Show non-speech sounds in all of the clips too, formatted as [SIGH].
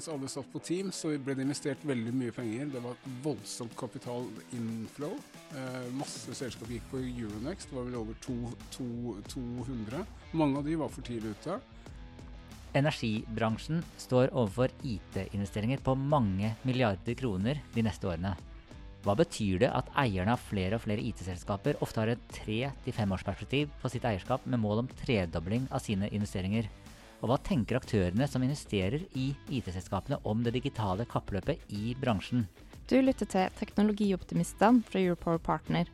Mens alle satt på Team, så ble det investert veldig mye penger. Det var voldsomt kapital inflow. Eh, masse selskap gikk på Euronext, det var vel over to, to, 200. Mange av de var for tidlig ute. Energibransjen står overfor IT-investeringer på mange milliarder kroner de neste årene. Hva betyr det at eierne av flere og flere IT-selskaper ofte har et tre- til femårsperspektiv på sitt eierskap med mål om tredobling av sine investeringer? Og hva tenker aktørene som investerer i IT-selskapene om det digitale kappløpet i bransjen? Du lytter til Teknologioptimistene fra Europower Partner.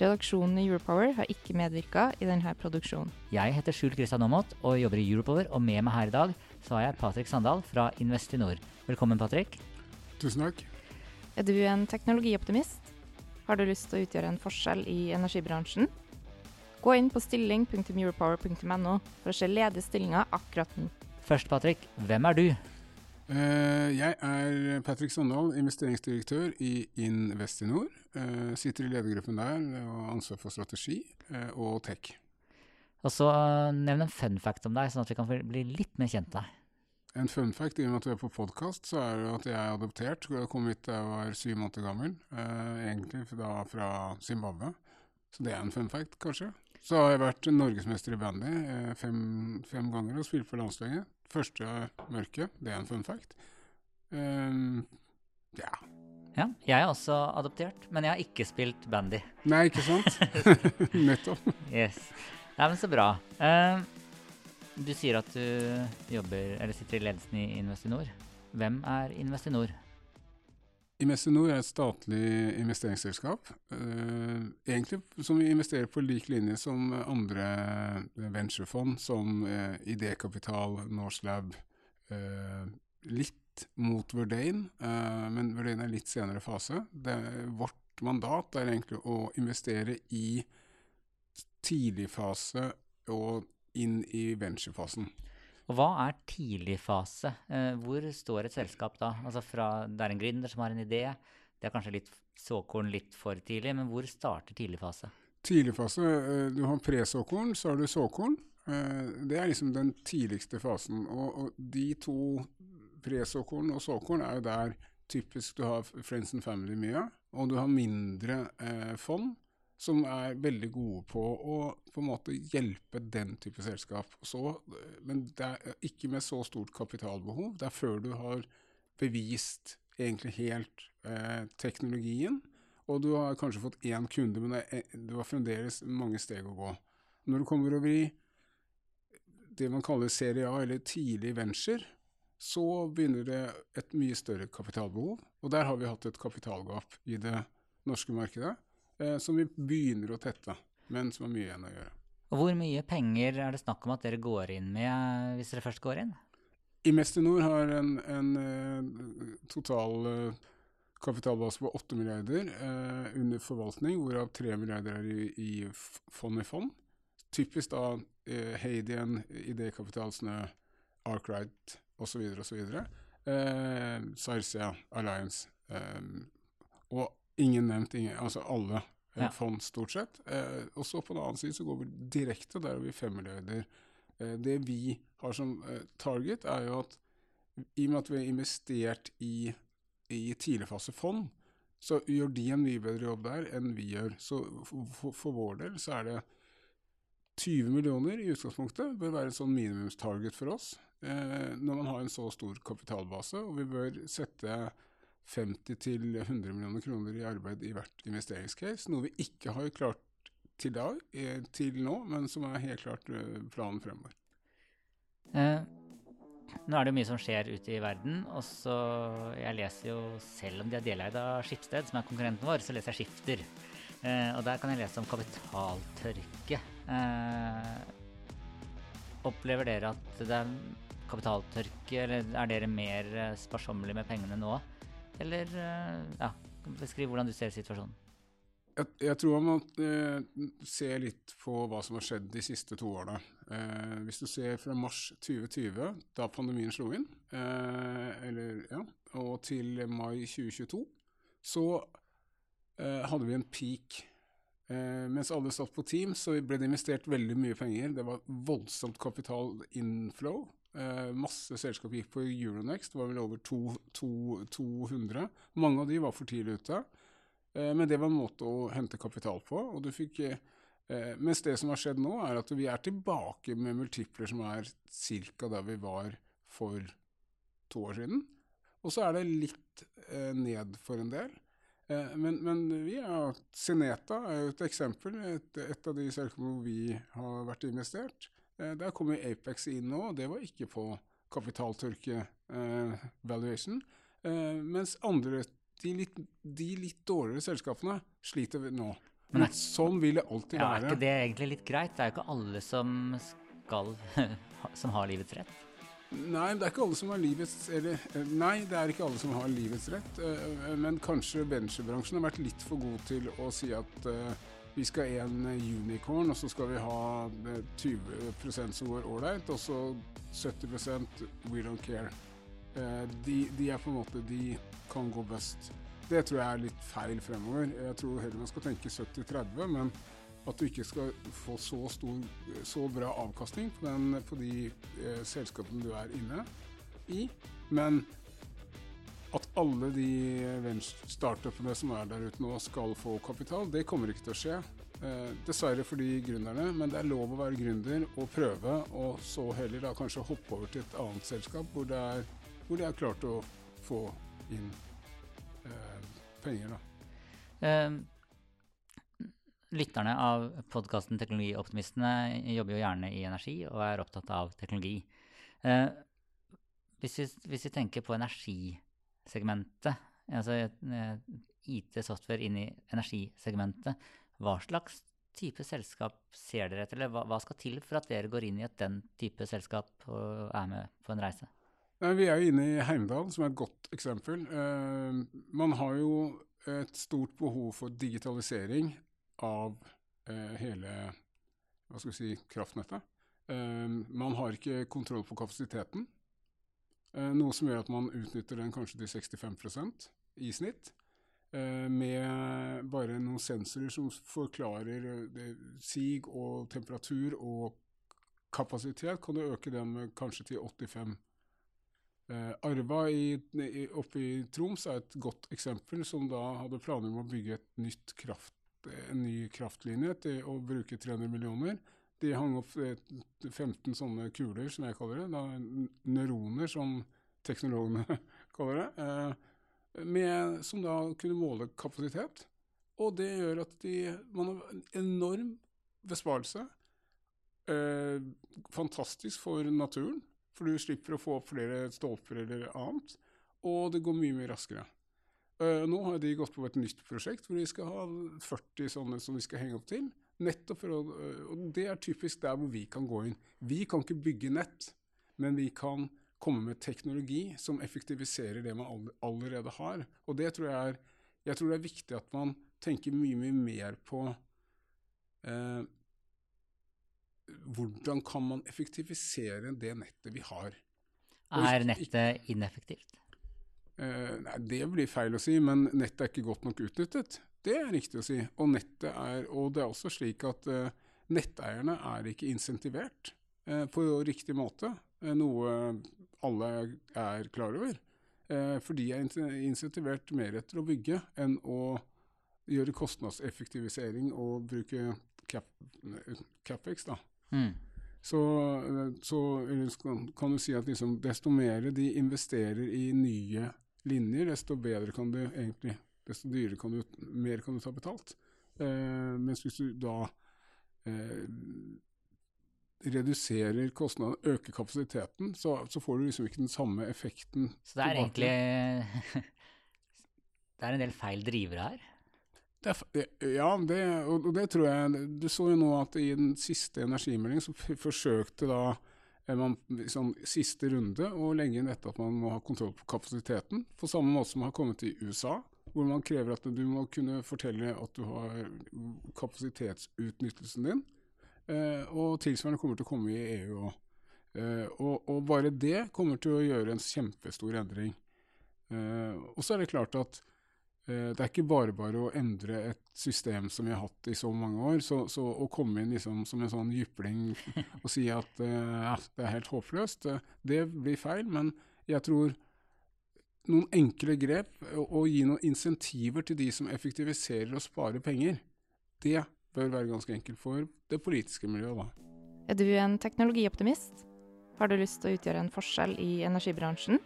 Redaksjonen i Europower har ikke medvirka i denne produksjonen. Jeg heter Skjul Kristian Aamodt og jobber i Europower, og med meg her i dag så har jeg Patrick Sandal fra Investinor. Velkommen, Patrick. Tusen takk. Er du en teknologioptimist? Har du lyst til å utgjøre en forskjell i energibransjen? Gå inn på stilling.europower.no for å se ledige stillinger akkurat nå. Først, Patrick, hvem er du? Uh, Jeg er Patrick Sondal, investeringsdirektør i Investinor. Uh, Sitter i ledergruppen der og har ansvar for strategi uh, og tech. Og så nevn en fun fact om deg, sånn at vi kan bli litt mer kjent med deg. En fun fact i og med at vi er på podkast, så er det at jeg er adoptert. Jeg kom hit da jeg var syv måneder gammel, eh, egentlig da fra Zimbabwe. Så det er en fun fact, kanskje. Så har jeg vært norgesmester i bandy eh, fem, fem ganger og spilt for landslaget. Første mørke, det er en fun fact. Um, ja. Ja, jeg er også adoptert, men jeg har ikke spilt bandy. Nei, ikke sant? [LAUGHS] [LAUGHS] Nettopp. Yes. Nei, men så bra. Eh, du sier at du jobber, eller sitter i ledelsen i Investinor. Hvem er Investinor? Investinor er et statlig investeringsselskap. eh, egentlig som vi investerer på lik linje som andre venturefond, som uh, Idékapital, Norselab. eh, litt mot Verdane, eh, men Verdane er litt senere fase. Det, vårt mandat er egentlig å investere i tidligfase og inn i venturefasen. Og hva er tidligfase? Eh, hvor står et selskap da? Altså fra, Det er en gründer som har en idé. Det er kanskje litt såkorn litt for tidlig, men hvor starter tidligfase? Tidligfase, eh, du har presåkorn, så har du såkorn. Eh, Det er liksom den tidligste fasen. Og, de to, presåkorn og såkorn, er jo der typisk du har friends and family mye. Og du har mindre fond som er veldig gode på å på en måte hjelpe den type selskap. Så, men det er ikke med så stort kapitalbehov. Det er før du har bevist egentlig helt eh, teknologien, og du har kanskje fått én kunde, men du har fremdeles mange steg å gå. Når du kommer over i det man kaller serie A, eller tidlig venture, så begynner det et mye større kapitalbehov. Og der har vi hatt et kapitalgap i det norske markedet, eh, som vi begynner å tette, men som har mye igjen å gjøre. Og hvor mye penger er det snakk om at dere går inn med hvis dere først går inn? Investinor har en, en eh, total eh, kapitalbase på 8 milliarder eh, under forvaltning, hvorav 3 milliarder er i, i fond i fond. Typisk da eh, Hadian, Idékapital, Snø, Arkwright osv. osv. Eh, Sarsia, Alliance. Eh, og ingen nevnt, ingen, altså alle eh, Ja. fond stort sett. Eh, og så på den annen side så går vi direkte, der er vi fem milliarder. Eh, det vi har som eh, target, er jo at i og med at vi har investert i, i tidligfasefond, så gjør de en mye bedre jobb der enn vi gjør. Så for, for, for vår del så er det 20 millioner i utgangspunktet bør være en sånn minimumstarget for oss eh, når man har en så stor kapitalbase, og vi bør sette 50-100 millioner kroner i arbeid i hvert investeringscase, noe vi ikke har klart til, dag, eh, til nå, men som er helt klart eh, planen fremover. Eh, nå er det jo mye som skjer ute i verden, og så Jeg leser jo, selv om de er deleid av Skipsted, som er konkurrenten vår, så leser jeg Skifter. Eh, og der kan jeg lese om kapitaltørke. Eh, opplever dere at det er kapitaltørke, eller er dere mer sparsommelige med pengene nå? Eller eh, ja, beskriv hvordan du ser situasjonen. Jeg, jeg, tror man må eh, se litt på hva som har skjedd de siste to årene. Eh, hvis du ser fra mars 2020, da pandemien slo inn, eh, eller, ja, og til mai 2022, så eh, hadde vi en peak. Eh, mens alle satt på Team, så ble det investert veldig mye penger. Det var voldsomt kapital inflow. Eh, masse selskap gikk på Euronext, det var vel over to, to, 200. Mange av de var for tidlig ute. Eh, men det var en måte å hente kapital på. og du fikk... Eh, mens det som har skjedd nå, er at vi er tilbake med multipler som er ca. der vi var for to år siden. Og så er det litt eh, ned for en del. Eh, men, men, vi er, Seneta er jo et eksempel, et, et av de selskapene hvor vi har vært investert. Eh, der kommer Apex inn nå, og det var ikke på kapitaltørke eh, valuation. mens andre de litt, de litt dårligere selskapene sliter nå. Men er, sånn vil det alltid ja, være. Er ikke det egentlig litt greit? Det er jo ikke alle som skal [LAUGHS] som har livets rett. Nei, det er ikke alle som har livets eller, Nei, det er ikke alle som har livets rett. Eh, men kanskje venturebransjen har vært litt for god til å si at vi skal en unicorn, og så skal vi ha 20% som går ålreit, og så 70% we don't care. Uh, de, de, er på en måte De kan gå best. Det tror jeg er litt feil fremover. Jeg tror heller man skal tenke 70-30, men at du ikke skal få så, stor, så bra avkastning på, den, på de eh, selskapene du er inne i. Men at alle de startupene som er der ute nå skal få kapital, det kommer ikke til å skje. Eh, dessverre for de gründerne, men det er lov å være gründer og prøve, og så heller da kanskje hoppe over til et annet selskap hvor, det er, hvor de er klart å få inn eh, penger. Eh, lytterne av podkasten Teknologioptimistene jobber jo gjerne i energi og er opptatt av teknologi. Eh, hvis, vi, hvis, vi, tenker på energisegmentet, altså eh, IT-software inn i energisegmentet, hva slags type selskap ser dere etter, eller hva, hva skal til for at dere går inn i et den type selskap og er med på en reise? Nei, vi er jo inne i Heimdal, som er et godt eksempel. Uh, man har jo et stort behov for digitalisering av hele hva skal vi si, kraftnettet. Man har ikke kontroll på kapasiteten, noe som gjør at man utnytter den kanskje til 65% i snitt. med bare noen sensorer som forklarer sig og temperatur og kapasitet, kan du øke den med kanskje til 85 Eh, Arva i, oppe i Troms er et godt eksempel, som da hadde planer om å bygge kraft, en ny kraftlinje til å bruke 300 millioner. De hang opp 15 sånne kuler, som jeg kaller det, da, neuroner, som teknologene [LAUGHS] kaller det, eh, med, som da kunne måle kapasitet. Og det gjør at de, man har en enorm besparelse. Eh, fantastisk for naturen. For du slipper å få opp flere stolper eller annet. Og det går mye mye raskere. Nå har de gått på et nytt prosjekt hvor de skal ha 40 sånne som de skal henge opp til. Nettopp for å, og Det er typisk der hvor vi kan gå inn. Vi kan ikke bygge nett, men vi kan komme med teknologi som effektiviserer det man allerede har. Og det tror jeg er, jeg tror det er viktig at man tenker mye, mye mer på eh, hvordan kan man effektivisere det nettet vi har? Er nettet ineffektivt? Eh, nei, det blir feil å si, men nettet er ikke godt nok utnyttet. Det er riktig å si. Og, er, og det er også slik at uh, netteierne er ikke insentivert uh, på riktig måte, noe alle er klar over. for de er insentivert mer etter å bygge enn å gjøre kostnadseffektivisering og bruke cap, capex. da. Mm. Så, så kan du si at liksom, desto mer de investerer i nye linjer, desto bedre kan du egentlig Desto dyrere kan du, mer kan du ta betalt. Eh, mens hvis du da eh, reduserer kostnadene, øker kapasiteten, så, så, får du liksom ikke den samme effekten. Så det er tilbake. egentlig [LAUGHS] Det er en del feil drivere her? Det, ja, det, og det tror jeg Du så jo nå at i den siste energimeldingen så forsøkte da er man sånn siste runde å legge inn etter at man må ha kontroll på kapasiteten. På samme måte som har kommet i USA, hvor man krever at du må kunne fortelle at du har kapasitetsutnyttelsen din. Eh, og tilsvarende kommer til å komme i EU òg. Eh, og, og, bare det kommer til å gjøre en kjempestor endring. Eh, og så er det klart at eh, det er ikke bare bare å endre et system som vi har hatt i så mange år. Så, så å komme inn liksom som en sånn jypling [LAUGHS] og si at eh, det er helt håpløst, det blir feil. Men jeg tror noen enkle grep og, gi noen insentiver til de som effektiviserer og sparer penger, det bør være ganske enkelt for det politiske miljøet. da. Er du en teknologioptimist? Har du lyst til å utgjøre en forskjell i energibransjen?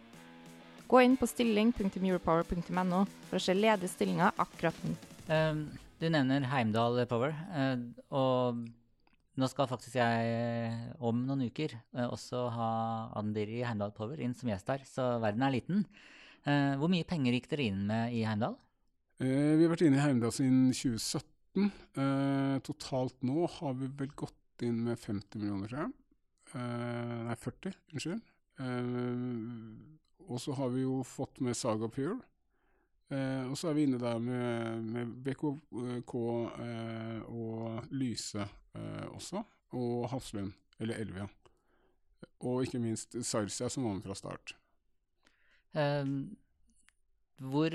Gå inn på stilling.europower.no for å se ledige stillinger akkurat nå. Uh, du nevner Heimdal Power, uh, og nå skal faktisk jeg om noen uker uh, også ha Andiri Heimdal Power inn som gjest her, så verden er liten. Eh, hvor mye penger gikk dere inn med i Heimdal? vi har vært inne i Heimdal siden 2017. totalt nå har vi vel gått inn med 50 millioner, tror jeg. nei, 40, unnskyld. Og så har vi jo fått med Saga Pure. Eh, og så er vi inne der med, med BKK eh, og Lyse eh, også. Og Hafslund, eller Elvia. Og ikke minst Sarsia, som var med fra start. Hvor,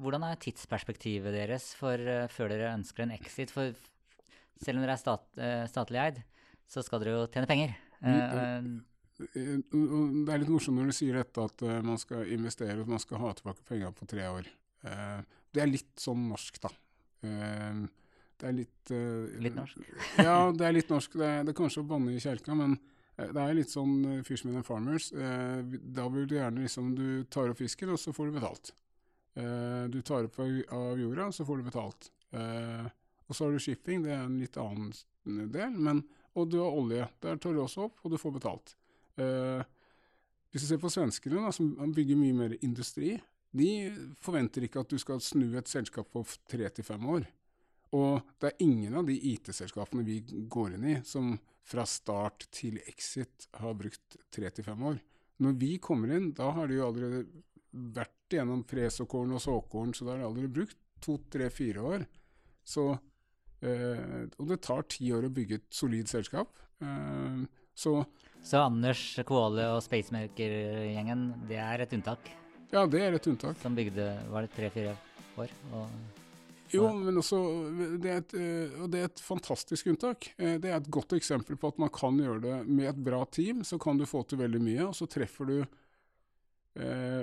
hvordan er tidsperspektivet deres for, uh, før dere ønsker en exit? For selv om dere er stat, uh, statlig eid, så skal dere jo tjene penger. Uh, Eh, det er litt morsomt når du sier dette at man skal investere og man skal ha tilbake penger på tre år. Det er litt sånn norsk, da. Uh, det er litt Litt norsk? [LAUGHS] ja, det er litt norsk. Det er, det er kanskje å banne i kjelka, men det er litt sånn uh, Fishman and Farmers. da vil du gjerne liksom Du tar opp fisken, og så får du betalt. du tar opp av jorda, så får du betalt. og så har du shipping, det er en litt annen del. men og du har olje. Der tar du også opp, og du får betalt. Hvis du ser på svenskene, da, som bygger mye mer industri, de forventer ikke at du skal snu et selskap på tre til fem år. Og det er ingen av de IT-selskapene vi går inn i, som fra start til exit har brukt tre til fem år. Når vi kommer inn, da har de jo allerede vært gjennom presåkorn og såkorn, så da har de allerede brukt to, tre, fire år. Så, eh, og det tar ti år å bygge et solid selskap. Eh, så så Anders Kvåle og Spacemaker-gjengen, det er et unntak? Ja, det er et unntak. Som bygde var det tre-fire år? Og, jo, men også det er, et, eh, og det er et fantastisk unntak. Eh, det er et godt eksempel på at man kan gjøre det med et bra team. Så kan du få til veldig mye, og så treffer du eh,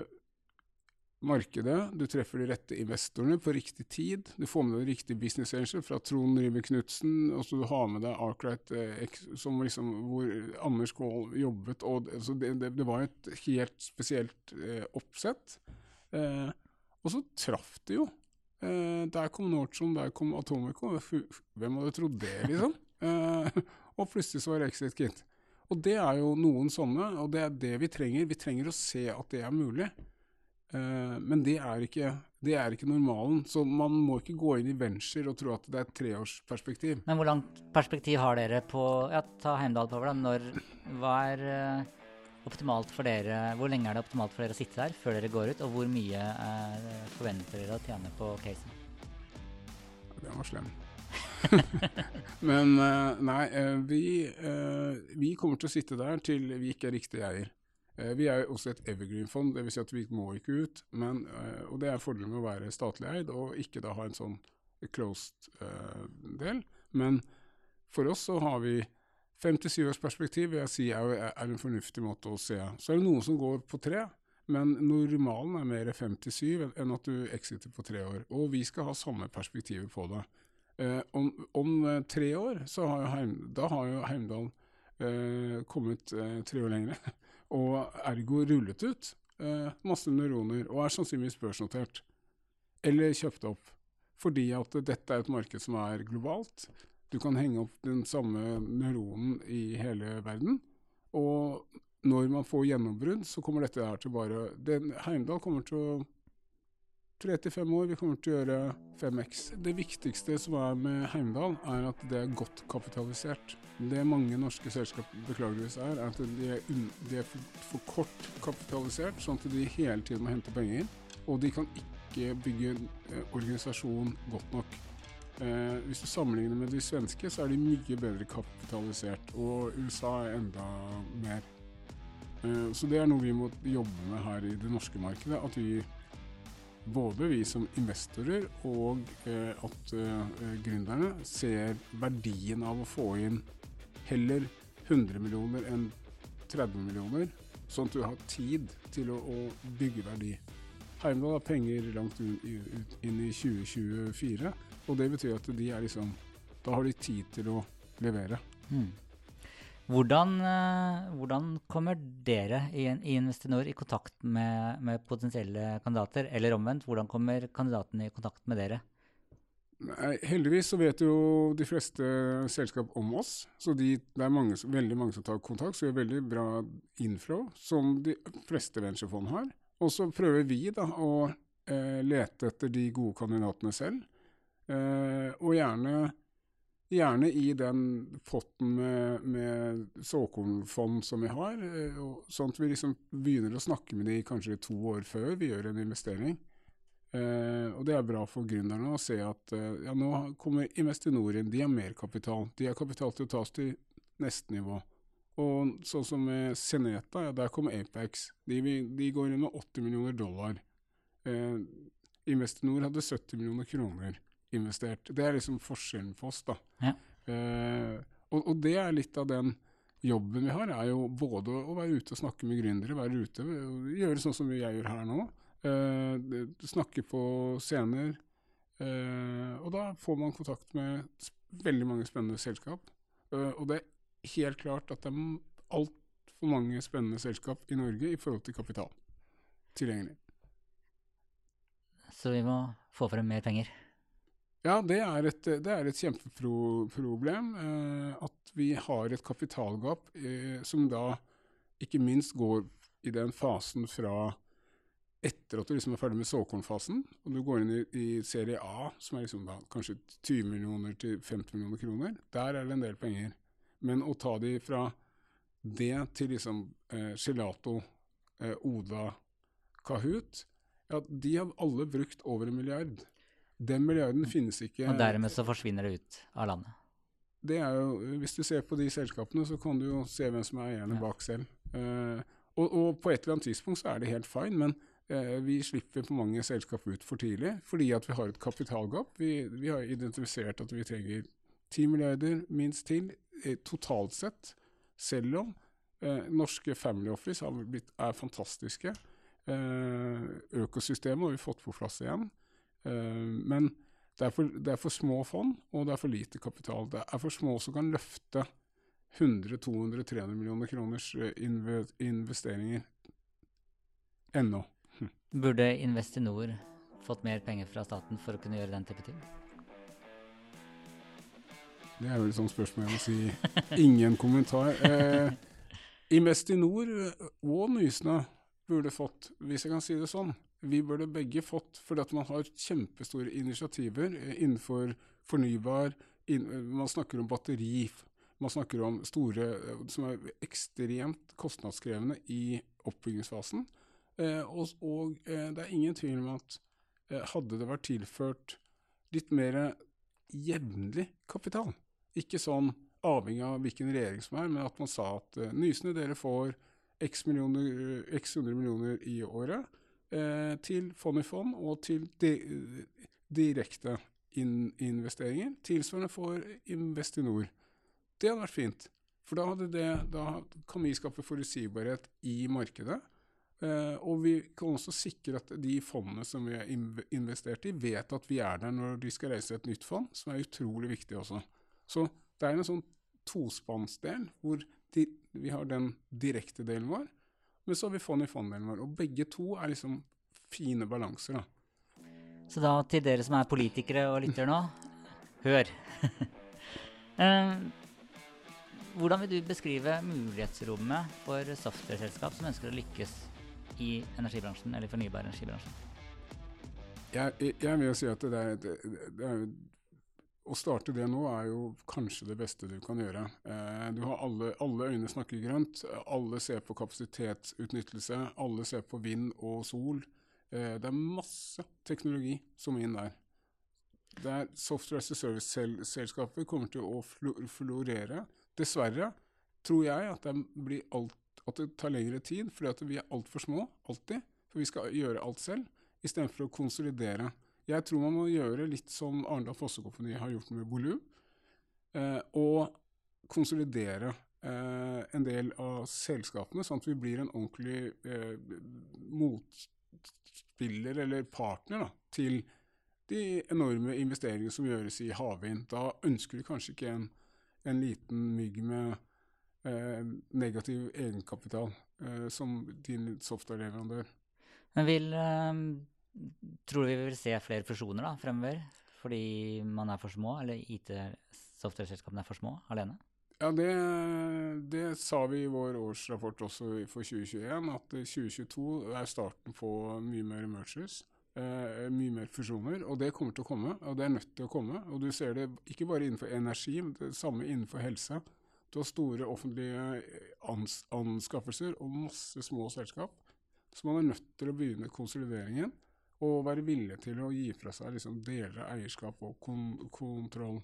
markedet, du treffer de rette investorene på riktig tid, du får med deg riktig business angel fra Trond Ribe Knutsen, og så du har med deg Arkwright, eh, som liksom, hvor Anders Gaall jobbet. og altså det, det, det, var et helt spesielt eh, oppsett. Eh, og så traff det jo. Eh, der kom Nordstrom, der kom Atomico. Hvem hadde trodd det, liksom? Uh, [LAUGHS] og plutselig så var Exit Kit. Og det er jo noen sånne, og det er det vi trenger. Vi trenger å se at det er mulig. Uh, men det er, ikke, det er, ikke, normalen. Så man må ikke gå inn i venture og tro at det er et treårsperspektiv. Men hvor langt perspektiv har dere på ja, Ta Heimdal på hvordan, når, Hva er uh, optimalt for dere Hvor lenge er det optimalt for dere å sitte her før dere går ut, og hvor mye eh, forventer dere å tjene på casen? Den var slem. [LAUGHS] men nei, vi, vi kommer til å sitte der til vi ikke er riktig eier. Eh, vi er også et evergreen-fond, dvs. Si at vi må ikke ut. Men, eh, og det er fordelen med å være statlig eid og ikke da ha en sånn closed del. Men for oss så har vi fem til syv års perspektiv vil jeg si er, er, en fornuftig måte å se. Så er det noen som går på tre, men normalen er mer fem til syv enn at du exiter på tre år. Og vi skal ha samme perspektivet på det. Eh, om, om uh, tre år har Heim, da har jo Heimdal kommet tre år lenger. [LAUGHS] og ergo rullet ut eh, masse neuroner, og er sannsynligvis børsnotert. Eller kjøpt opp. Fordi at dette er et marked som er globalt. Du kan henge opp den samme neuronen i hele verden. Og når man får gjennombrudd, så kommer dette her til bare den, Heimdal kommer til å tre til fem år. Vi kommer til å gjøre 5X. Det viktigste som er med Heimdal, er at det er godt kapitalisert. Det mange norske selskap beklageligvis er, er at de er, de er for, for, kort kapitalisert, sånn at de hele tiden må hente penger. Og de kan ikke bygge eh, organisasjon godt nok. Eh, hvis du sammenligner med de svenske, så er de mye bedre kapitalisert. Og USA er enda mer. Eh, så det er noe vi må jobbe med her i det norske markedet. At vi både vi som investorer og eh, at eh, gründerne ser verdien av å få inn heller 100 millioner enn 30 millioner, sånn at du har tid til å, å bygge verdi. Heimdal har penger langt inn i 2024, og det betyr at de er liksom Da har de tid til å levere. Mm. Hvordan, eh, hvordan, kommer dere i, i Investinor i kontakt med, med, potensielle kandidater? Eller omvendt, hvordan kommer kandidatene i kontakt med dere? Nei, heldigvis så vet jo de fleste selskap om oss. Så de, det er mange, veldig mange som tar kontakt, så vi har veldig bra inflow, som de fleste venturefond har. Og så prøver vi da å eh, lete etter de gode kandidatene selv. Eh, og gjerne Gjerne i den potten med, med såkornfond som vi har, eh, sånn at vi liksom begynner å snakke med de kanskje to år før vi gjør en investering. Eh, og det er bra for gründerne å se at eh, ja, nå kommer Investinor inn, de har mer kapital. De har kapital til å ta oss til neste nivå. Og sånn som med Seneta, ja, der kommer Apex. De, de, går inn med 80 millioner dollar. Eh, Investinor hadde 70 millioner kroner investert. Det er liksom forskjellen på oss, da. Ja. Eh, og, og, det er litt av den jobben vi har, er jo både å være ute og snakke med gründere, være ute, gjøre sånn som jeg gjør her nå. Eh, snakke på scener. Eh, og da får man kontakt med veldig mange spennende selskap. Eh, og det er helt klart at det er altfor mange spennende selskap i Norge i forhold til kapital tilgjengelig. Så vi må få frem mer penger? Ja, det er et, det er et kjempeproblem. Eh, at vi har et kapitalgap eh, som da ikke minst går i den fasen fra etter at du liksom er ferdig med såkornfasen, og du går inn i, i, serie A, som er liksom da kanskje 20 millioner til 50 millioner kroner, der er det en del penger. Men å ta de fra det til liksom eh, Gelato, eh, Oda, Kahoot, ja, de har alle brukt over en milliard. Den milliarden finnes ikke. Og dermed så forsvinner det ut av landet? Det er jo, Hvis du ser på de selskapene, så kan du jo se hvem som er eierne ja. bak selv. Uh, og, og, på et eller annet tidspunkt så er det helt fine, men uh, vi slipper på mange selskap ut for tidlig fordi at vi har et kapitalgap. Vi, vi har identifisert at vi trenger 10 milliarder minst til eh, totalt sett, selv om uh, norske Family Office blitt, er fantastiske. økosystemet har vi fått på plass igjen. Eh, men det er, for, det er, for, små fond, og det er for lite kapital. Det er for små som kan løfte 100-200-300 millioner kroners eh, investeringer ennå. Hm. Burde Investinor fått mer penger fra staten for å kunne gjøre den type ting? Det er vel et sånt spørsmål jeg må si ingen kommentar. Eh, Investinor og Nysnø burde fått, hvis jeg kan si det sånn, vi burde begge fått, fordi at man har kjempestore initiativer eh, innenfor fornybar. Inn, eh, man snakker om batteri. Man snakker om store eh, som er ekstremt kostnadskrevende i oppbyggingsfasen. Eh, og, og eh, det er ingen tvil om at eh, hadde det vært tilført litt mer jevnlig kapital, ikke sånn avhengig av hvilken regjering som er, men at man sa at Nysnø, dere får x, millioner, x 100 millioner i året til fond i fond og til di direkte in investeringer, tilsvarende for Investinor. Det hadde vært fint. For da, det, da kan vi skape forutsigbarhet i markedet. Eh, og vi kan også sikre at de fondene som vi har investert i, vet at vi er der når de skal reise et nytt fond, som er utrolig viktig også. Så det er en sånn tospannsdel hvor vi har den direkte delen vår, men så har vi fond i fond-delen vår. Og begge to er liksom fine balanser, da. Så da til dere som er politikere og lytter nå, [LAUGHS] hør. uh, [LAUGHS] hvordan vil du beskrive mulighetsrommet for software-selskap som ønsker å lykkes i energibransjen eller fornybar energibransjen? Jeg, jeg, jeg vil jo si at det, er, det, det er Å starte det nå er jo kanskje det beste du kan gjøre. Eh, du har alle, alle øyne snakker grønt. Alle ser på kapasitetsutnyttelse. Alle ser på vind og sol. Eh, det er masse teknologi som er inn der. Det Software as a Service-selskaper kommer til å florere. Dessverre tror jeg at det, alt, at det tar lengre tid, fordi vi er altfor små alltid. For vi skal gjøre alt selv, istedenfor å konsolidere. Jeg tror man må gjøre litt som Arendal Fossekompani har gjort med volum, eh, og konsolidere eh, en del av selskapene, sånn at vi blir en ordentlig eh, motspiller eller partner da, til de enorme investeringene som gjøres i havvind. Da ønsker du kanskje ikke en, en liten mygg med eh, negativ egenkapital eh, som din software-leverandør. Men vil eh, Tror du vi vil se flere fusjoner da, fremover fordi man er for små, eller IT-software-selskapene er for små alene? Ja, det, det, sa vi i vår årsrapport også for 2021, at 2022 er starten på mye mer mergers. Eh, mye mer fusjoner, og det kommer til å komme. Og det er nødt til å komme. Og du ser det ikke bare innenfor energi, men det samme innenfor helse. Du har store offentlige ans anskaffelser og masse små selskap. Så man er nødt til å begynne konsolideringen og være villig til å gi fra seg liksom, deler av eierskap og kon kontroll.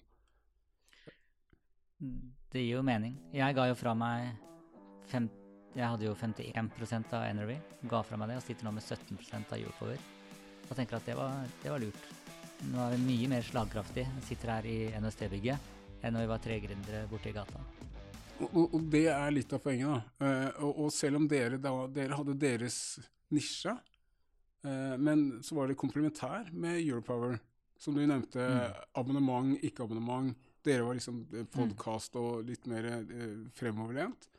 Det gir jo mening. Jeg ga jo fra meg fem, Jeg hadde jo 51% av Energy. Ga fra meg det og sitter nå med 17 av Europower. Og tenker at det var, det var lurt. Nå er vi mye mer slagkraftig, Sitter her i NST-bygget enn når vi var tre gründere borte i gata. Og, og, det er litt av poenget. da. Uh, og, og, selv om dere, da, dere hadde deres nisje, men så var det komplementær med Europower. Som du nevnte, mm. abonnement, ikke abonnement. Dere var liksom eh, mm. podkast og litt mer uh, fremoverlent.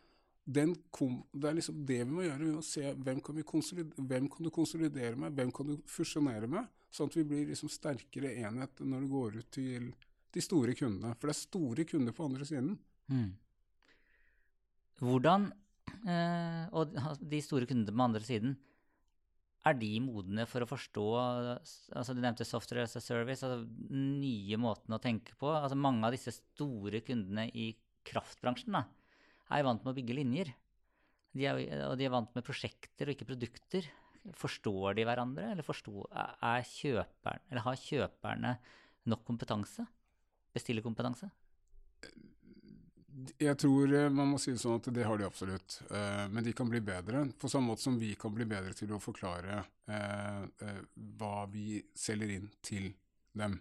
Kom, det er liksom det vi må gjøre. Vi må se hvem kan, hvem kan, du konsolidere med, hvem kan du fusjonere med, sånn at vi blir liksom sterkere enhet når det går ut til de store kundene. For det er store kunder på andre siden. Mm. Hvordan, eh, og de store kundene på andre siden, er de modne for å forstå altså Du nevnte software as a service, altså nye måten å tenke på. altså Mange av disse store kundene i kraftbransjen da, er vant med å bygge linjer. De er, og de er vant med prosjekter og ikke produkter. Forstår de hverandre, eller, forstår, er kjøperen, eller har kjøperne nok kompetanse? Bestillerkompetanse? Jeg tror eh, man må si det sånn at det har de absolutt. Uh, men de kan bli bedre. På samme måte som vi kan bli bedre til å forklare uh, hva vi selger inn til dem.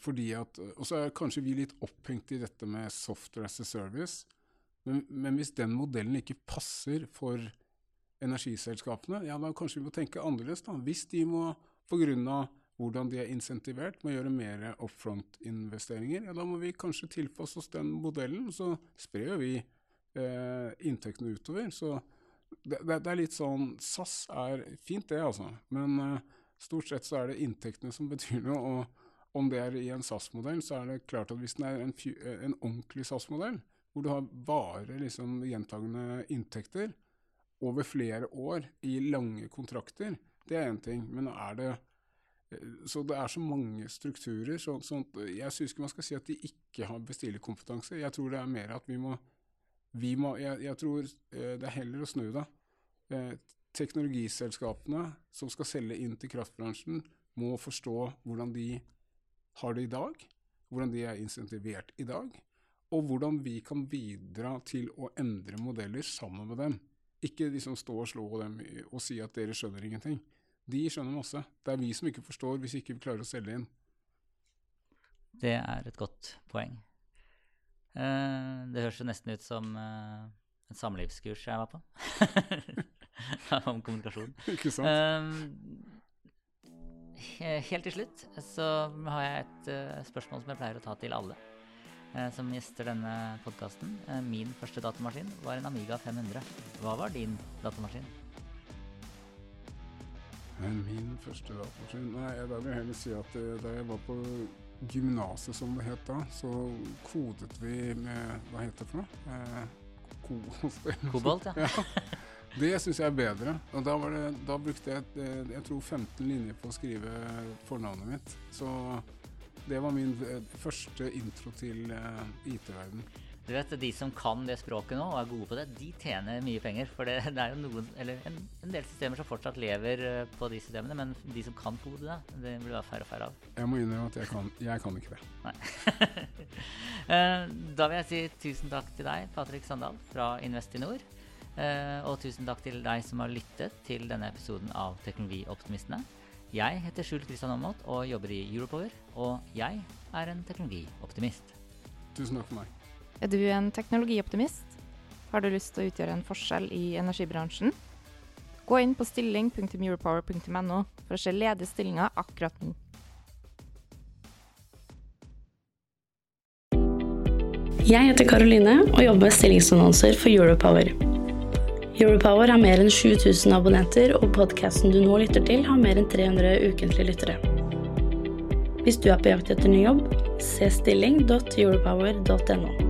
fordi at, Og så er kanskje vi litt opphengt i dette med software as a service. Men, men hvis den modellen ikke passer for energiselskapene, ja da kanskje vi må tenke annerledes. da. Hvis de må pga hvordan de er insentivert med å gjøre mer upfront-investeringer, ja, da må vi kanskje tilpasse oss den modellen. Så sprer vi eh, inntektene utover. Så det, det, det, er litt sånn SAS er fint, det, altså. Men eh, stort sett så er det inntektene som [LAUGHS] betyr noe. og om det er i en SAS-modell, så er det klart at hvis den er en, en ordentlig SAS-modell, hvor du har bare liksom gjentagende inntekter over flere år i lange kontrakter, det er én ting. Men er det så det er så mange strukturer. Så, så jeg syns ikke man skal si at de ikke har bestillerkompetanse. Jeg tror det er mer at vi må, vi må jeg, jeg, tror eh, det er heller å snu det. Eh, teknologiselskapene som skal selge inn til kraftbransjen, må forstå hvordan de har det i dag, hvordan de er insentivert i dag, og hvordan vi kan bidra til å endre modeller sammen med dem. Ikke liksom stå og slå dem og si at dere skjønner ingenting. De skjønner masse. Det er vi som ikke forstår hvis vi ikke klarer å selge inn. Det er et godt poeng. Uh, det høres jo nesten ut som uh, en samlivskurs jeg var på. [LAUGHS] Om kommunikasjon. [LAUGHS] Ikke sant? Uh, helt til slutt så har jeg et spørsmål som jeg pleier å ta til alle som gjester denne podkasten. min første datamaskin var en Amiga 500. Hva var din datamaskin? Min første datamaskin Nei, da vil jeg heller si at eh, da jeg var på gymnaset, som det het da, så kodet vi med Hva heter det for noe? Eh, [LAUGHS] Kobolt, ja. ja. Det syns jeg er bedre. Og da, det, da, brukte jeg eh, jeg tror 15 linjer på å skrive fornavnet mitt. Så det var min eh, første intro til IT-verden. Du vet, De som kan det språket nå og er gode på det, de tjener mye penger. For det, det er jo noen, eller en, en, del systemer som fortsatt lever på de systemene, men de som kan kode det, det blir være færre og færre av. Jeg må innrømme at jeg kan, jeg kan ikke det. Nei. [LAUGHS] da vil jeg si tusen takk til deg, Patrick Sandal fra Investinor. Uh, og tusen takk til deg som har lyttet til denne episoden av Teknologioptimistene. Jeg heter Skjult Kristian Aamodt og jobber i Europower. Og jeg er en teknologioptimist. Tusen takk for meg. Er du en teknologioptimist? Har du lyst til å utgjøre en forskjell i energibransjen? Gå inn på stilling.europower.no for å se ledige stillinger akkurat nå. Jeg heter Karoline og jobber med stillingsannonser for Europower. Europower har mer enn 7000 abonnenter, og podkasten du nå lytter til, har mer enn 300 ukentlige lyttere. Hvis du er på jakt etter ny jobb, se stilling.europower.no.